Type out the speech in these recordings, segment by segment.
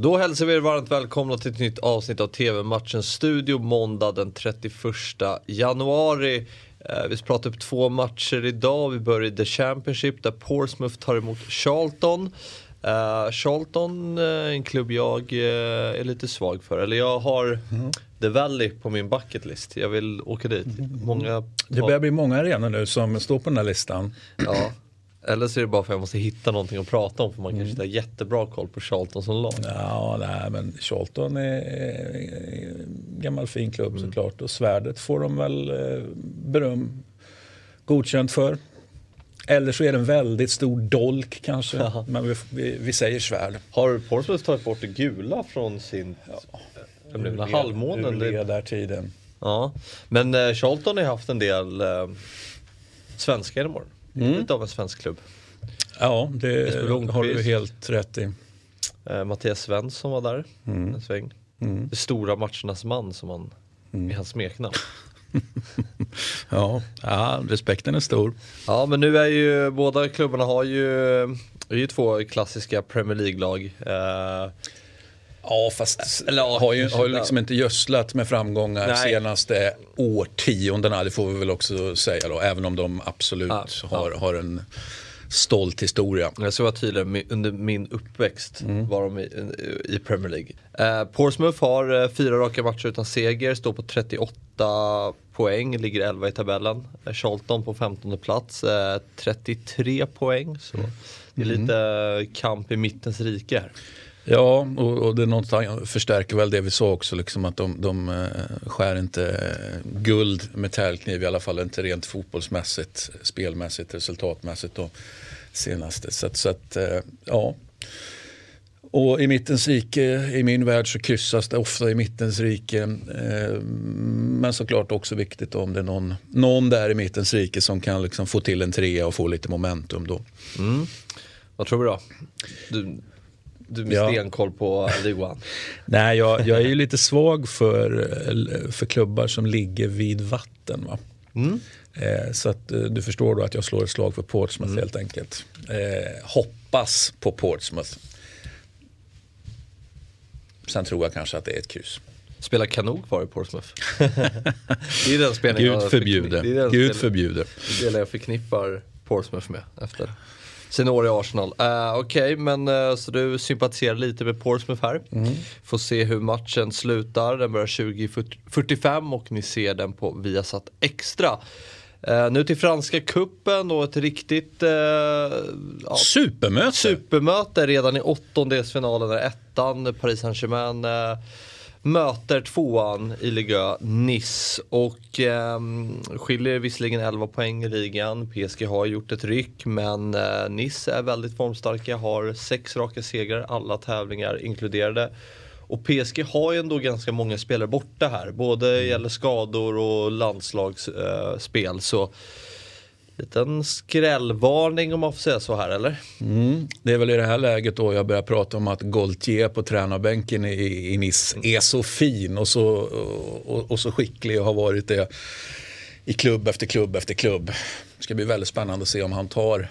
Då hälsar vi er varmt välkomna till ett nytt avsnitt av TV-matchens studio måndag den 31 januari. Eh, vi ska prata upp två matcher idag. Vi börjar i The Championship där Portsmouth tar emot Charlton. Uh, Charlton, uh, en klubb jag uh, är lite svag för. Eller jag har mm. The Valley på min bucket list. Jag vill åka dit. Många... Det börjar bli många arenor nu som står på den här listan. Ja. Eller så är det bara för att jag måste hitta någonting att prata om för man mm. kanske inte har jättebra koll på Charlton som lag. Ja, nej, men Charlton är en gammal fin klubb mm. såklart och svärdet får de väl eh, beröm godkänt för. Eller så är det en väldigt stor dolk kanske, ja. men vi, vi, vi, säger svärd. Har Portsmouth tagit bort det gula från sin ja. Ur halvmånen? Ur där tiden. Ja, men eh, Charlton har haft en del eh, svenskar i morgon. Mm. Av en svensk klubb. Ja, det har du helt rätt i. Eh, Mattias Svensson var där mm. en sväng. Mm. Det stora matchernas man som han mm. är hans smeknamn. ja, ja, respekten är stor. Ja, men nu är ju båda klubbarna har ju, är ju två klassiska Premier League-lag. Eh, Ja, fast Eller, har ju, har ju liksom inte gödslat med framgångar Nej. senaste årtiondena, det får vi väl också säga då, även om de absolut ja, har, ja. har en stolt historia. Jag ska vara tydlig, under min uppväxt mm. var de i, i Premier League. Eh, Portsmouth har eh, fyra raka matcher utan seger, står på 38 poäng, ligger 11 i tabellen. Eh, Charlton på 15 plats, eh, 33 poäng. Så mm. det är lite kamp i mittens rike här. Ja, och, och det någonstans förstärker väl det vi sa också, liksom att de, de eh, skär inte eh, guld med täljkniv, i alla fall inte rent fotbollsmässigt, spelmässigt, resultatmässigt då, senaste. Så, så att, eh, ja. Och i mittens rike, i min värld så kryssas det ofta i mittens rike. men såklart också viktigt om det är någon, någon där i mittens rike som kan liksom få till en trea och få lite momentum då. Mm. Vad tror du då? Du, du med ja. stenkoll på League One? Nej, jag, jag är ju lite svag för, för klubbar som ligger vid vatten. Va? Mm. Eh, så att eh, du förstår då att jag slår ett slag för Portsmouth mm. helt enkelt. Eh, hoppas på Portsmouth. Sen tror jag kanske att det är ett kryss. Spelar kanok kvar i Portsmouth? det är den spelningen Gud förbjuder. Gud förbjuder. Det är det jag förknippar Portsmouth med efter sina år i Arsenal. Uh, Okej, okay, men uh, så du sympatiserar lite med Portsmouth här. Mm. Får se hur matchen slutar. Den börjar 20.45 och ni ser den på Viasat Extra. Uh, nu till franska kuppen och ett riktigt uh, ja, supermöte. supermöte redan i åttondelsfinalen där ettan Paris Saint-Germain uh, möter tvåan i Liga Nice och eh, skiljer visserligen 11 poäng i ligan. PSG har gjort ett ryck men eh, Nice är väldigt formstarka, har sex raka segrar, alla tävlingar inkluderade. Och PSG har ju ändå ganska många spelare borta här, både mm. gäller skador och landslagsspel. Eh, så liten skrällvarning om man får säga så här eller? Mm. Det är väl i det här läget då jag börjar prata om att Gaultier på tränarbänken i, i Nice är så fin och så, och, och, så skicklig och har varit det i klubb efter klubb efter klubb. Det ska bli väldigt spännande att se om han tar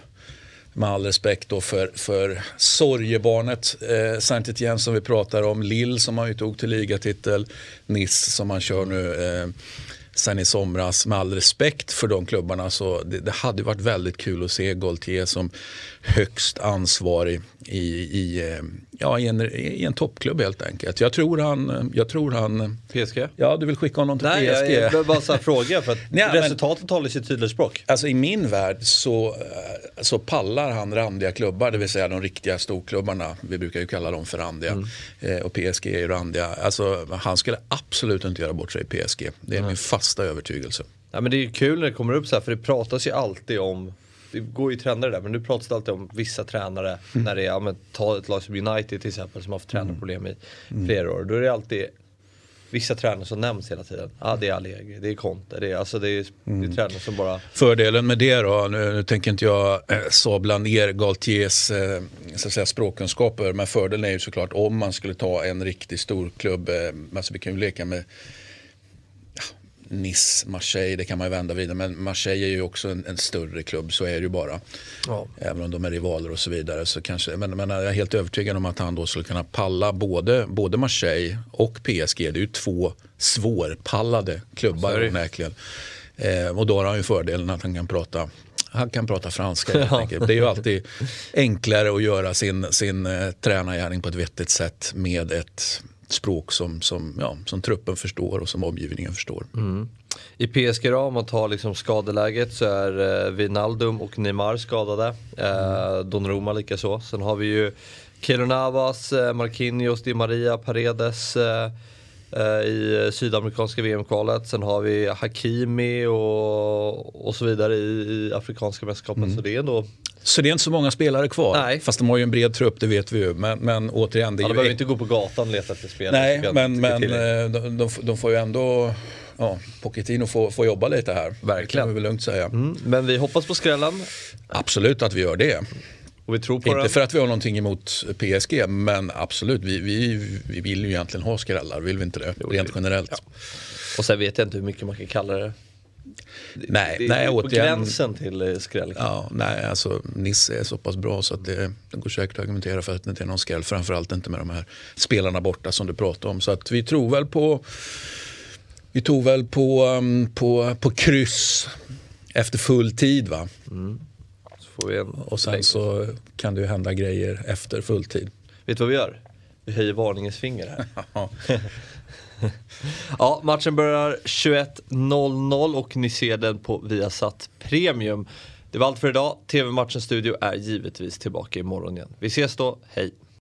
med all respekt då för, för sorgebarnet eh, saint Etienne som vi pratar om, Lille som han ju tog till ligatitel, Nice som han kör nu. Eh, sen i somras. Med all respekt för de klubbarna så det, det hade varit väldigt kul att se Gaultier som högst ansvarig i, i, eh, ja, i, en, i en toppklubb helt enkelt. Jag tror han... Jag tror han PSG? Ja, du vill skicka honom till Nej, PSG? Nej, jag bara så fråga för att Nej, resultatet men, talar sitt tydliga språk. Alltså i min värld så, eh, så pallar han randiga klubbar, det vill säga de riktiga storklubbarna. Vi brukar ju kalla dem för randiga. Mm. Eh, och PSG är ju randiga. Alltså, han skulle absolut inte göra bort sig i PSG. Det är mm. min fasta övertygelse. Ja, men det är kul när det kommer upp så här, för det pratas ju alltid om det går ju trender där men nu pratas det alltid om vissa tränare mm. när det är, ja, men, ta ett lag som United till exempel som har haft tränarproblem i mm. flera år. Då är det alltid vissa tränare som nämns hela tiden. Ja, det är Allegri, det är Conte, det är, alltså det är, mm. det är mm. tränare som bara... Fördelen med det då, nu, nu tänker inte jag eh, sabla ner Galtiers eh, så att säga, språkkunskaper, men fördelen är ju såklart om man skulle ta en riktigt stor klubb, eh, alltså vi kan ju leka med Nice, Marseille, det kan man ju vända vidare. Men Marseille är ju också en, en större klubb, så är det ju bara. Ja. Även om de är rivaler och så vidare. Så kanske, men, men jag är helt övertygad om att han då skulle kunna palla både, både Marseille och PSG. Det är ju två svårpallade klubbar onekligen. Eh, och då har han ju fördelen att han kan prata han kan prata franska enkelt. Det är ju alltid enklare att göra sin, sin eh, tränargärning på ett vettigt sätt med ett språk som, som, ja, som truppen förstår och som omgivningen förstår. Mm. I PSG då, om man tar liksom skadeläget så är eh, Wijnaldum och Neymar skadade. Eh, Donnarumma likaså. Sen har vi ju Keylor Navas, eh, Marquinhos, Di Maria, Paredes eh, eh i sydamerikanska VM-kvalet. Sen har vi Hakimi och, och så vidare i, i afrikanska mästerskapen. Mm. Så det är ändå så det är inte så många spelare kvar. Nej. Fast de har ju en bred trupp, det vet vi ju. Men, men återigen, det är ja, de behöver inte gå på gatan och leta efter spelare. Nej, men, men eh, de, de, de, får ju ändå ja, Pochettino får, får jobba lite här. Verkligen. Det kan vi väl lugnt säga. Mm, men vi hoppas på skrällen. Absolut att vi gör det. Och vi tror på Inte den. för att vi har någonting emot PSG, men absolut, vi, vi, vi vill ju egentligen ha skrällar, vill vi inte det? Jo, Rent generellt. Ja. Och sen vet jag inte hur mycket man kan kalla det Nej, det, nej, är på gränsen till eh, skräll. Ja, nej, alltså Nisse är så pass bra så att det, det går säkert att argumentera för att det inte är någon skräll. Framförallt inte med de här spelarna borta som du pratade om. Så att vi tror väl på vi tog väl på, um, på, på kryss efter full tid. Va? Mm. och sen så kan det ju hända grejer efter full tid. Vet du vad vi gör? Vi höjer varningens finger här. ja, matchen börjar 21.00 och ni ser den på Viasat Premium. Det var allt för idag. TV-matchens studio är givetvis tillbaka imorgon igen. Vi ses då, hej!